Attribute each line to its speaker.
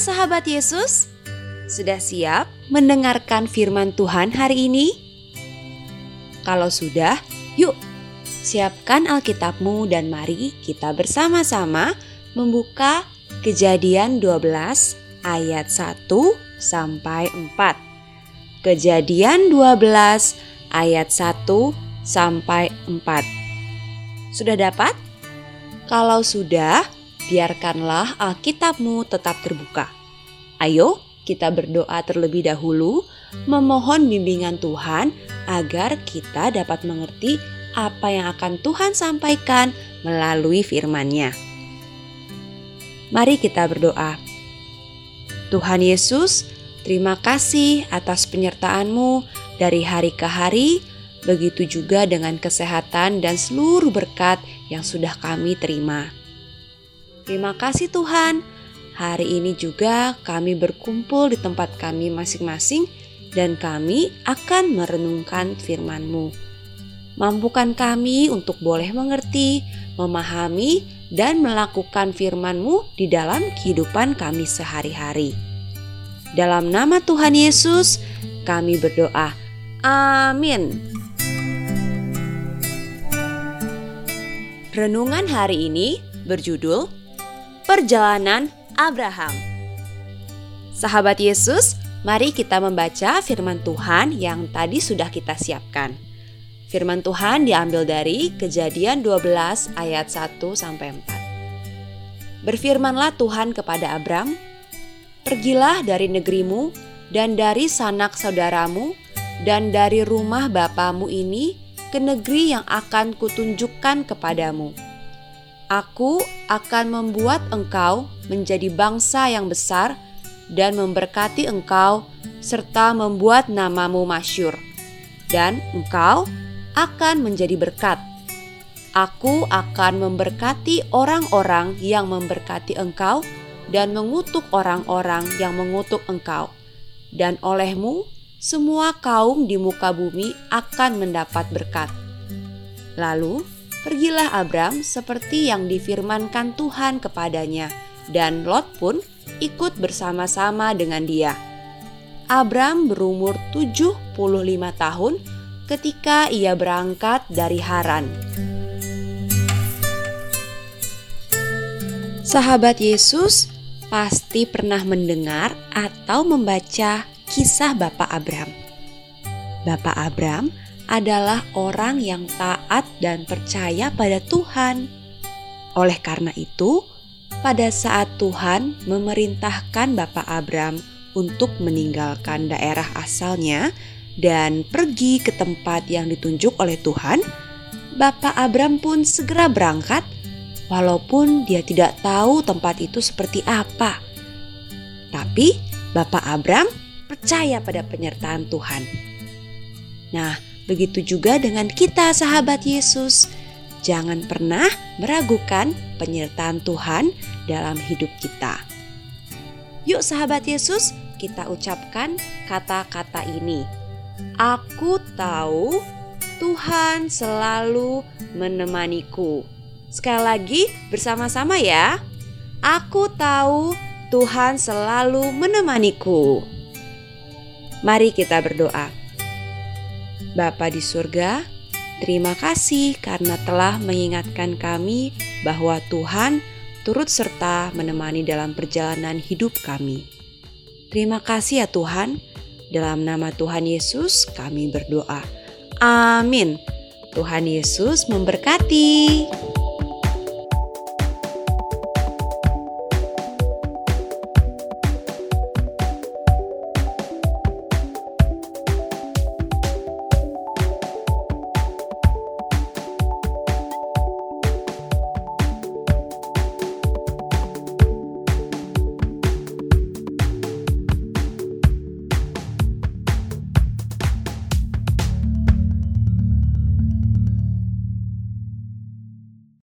Speaker 1: sahabat Yesus, sudah siap mendengarkan firman Tuhan hari ini? Kalau sudah, yuk siapkan Alkitabmu dan mari kita bersama-sama membuka Kejadian 12 ayat 1 sampai 4. Kejadian 12 ayat 1 sampai 4. Sudah dapat? Kalau sudah, biarkanlah Alkitabmu tetap terbuka. Ayo, kita berdoa terlebih dahulu, memohon bimbingan Tuhan agar kita dapat mengerti apa yang akan Tuhan sampaikan melalui firman-Nya. Mari kita berdoa. Tuhan Yesus, terima kasih atas penyertaan-Mu dari hari ke hari, begitu juga dengan kesehatan dan seluruh berkat yang sudah kami terima. Terima kasih Tuhan, hari ini juga kami berkumpul di tempat kami masing-masing dan kami akan merenungkan firman-Mu. Mampukan kami untuk boleh mengerti, memahami, dan melakukan firman-Mu di dalam kehidupan kami sehari-hari. Dalam nama Tuhan Yesus, kami berdoa. Amin. Renungan hari ini berjudul Perjalanan Abraham. Sahabat Yesus, mari kita membaca firman Tuhan yang tadi sudah kita siapkan. Firman Tuhan diambil dari Kejadian 12 ayat 1 sampai 4. Berfirmanlah Tuhan kepada Abram, "Pergilah dari negerimu dan dari sanak saudaramu dan dari rumah bapamu ini ke negeri yang akan kutunjukkan kepadamu. Aku akan membuat engkau menjadi bangsa yang besar dan memberkati engkau serta membuat namamu masyur. Dan engkau akan menjadi berkat. Aku akan memberkati orang-orang yang memberkati engkau dan mengutuk orang-orang yang mengutuk engkau. Dan olehmu, semua kaum di muka bumi akan mendapat berkat. Lalu, pergilah Abram seperti yang difirmankan Tuhan kepadanya, dan Lot pun ikut bersama-sama dengan dia. Abram berumur 75 tahun ketika ia berangkat dari Haran. Sahabat Yesus pasti pernah mendengar atau membaca kisah Bapak Abram. Bapak Abram adalah orang yang taat dan percaya pada Tuhan. Oleh karena itu, pada saat Tuhan memerintahkan Bapak Abram untuk meninggalkan daerah asalnya dan pergi ke tempat yang ditunjuk oleh Tuhan, Bapak Abram pun segera berangkat, walaupun dia tidak tahu tempat itu seperti apa. Tapi Bapak Abram percaya pada penyertaan Tuhan. Nah, begitu juga dengan kita, sahabat Yesus. Jangan pernah meragukan penyertaan Tuhan dalam hidup kita. Yuk, sahabat Yesus, kita ucapkan kata-kata ini Aku tahu Tuhan selalu menemaniku. Sekali lagi, bersama-sama ya. Aku tahu Tuhan selalu menemaniku. Mari kita berdoa. Bapa di surga, terima kasih karena telah mengingatkan kami bahwa Tuhan turut serta menemani dalam perjalanan hidup kami. Terima kasih ya Tuhan dalam nama Tuhan Yesus kami berdoa. Amin. Tuhan Yesus memberkati.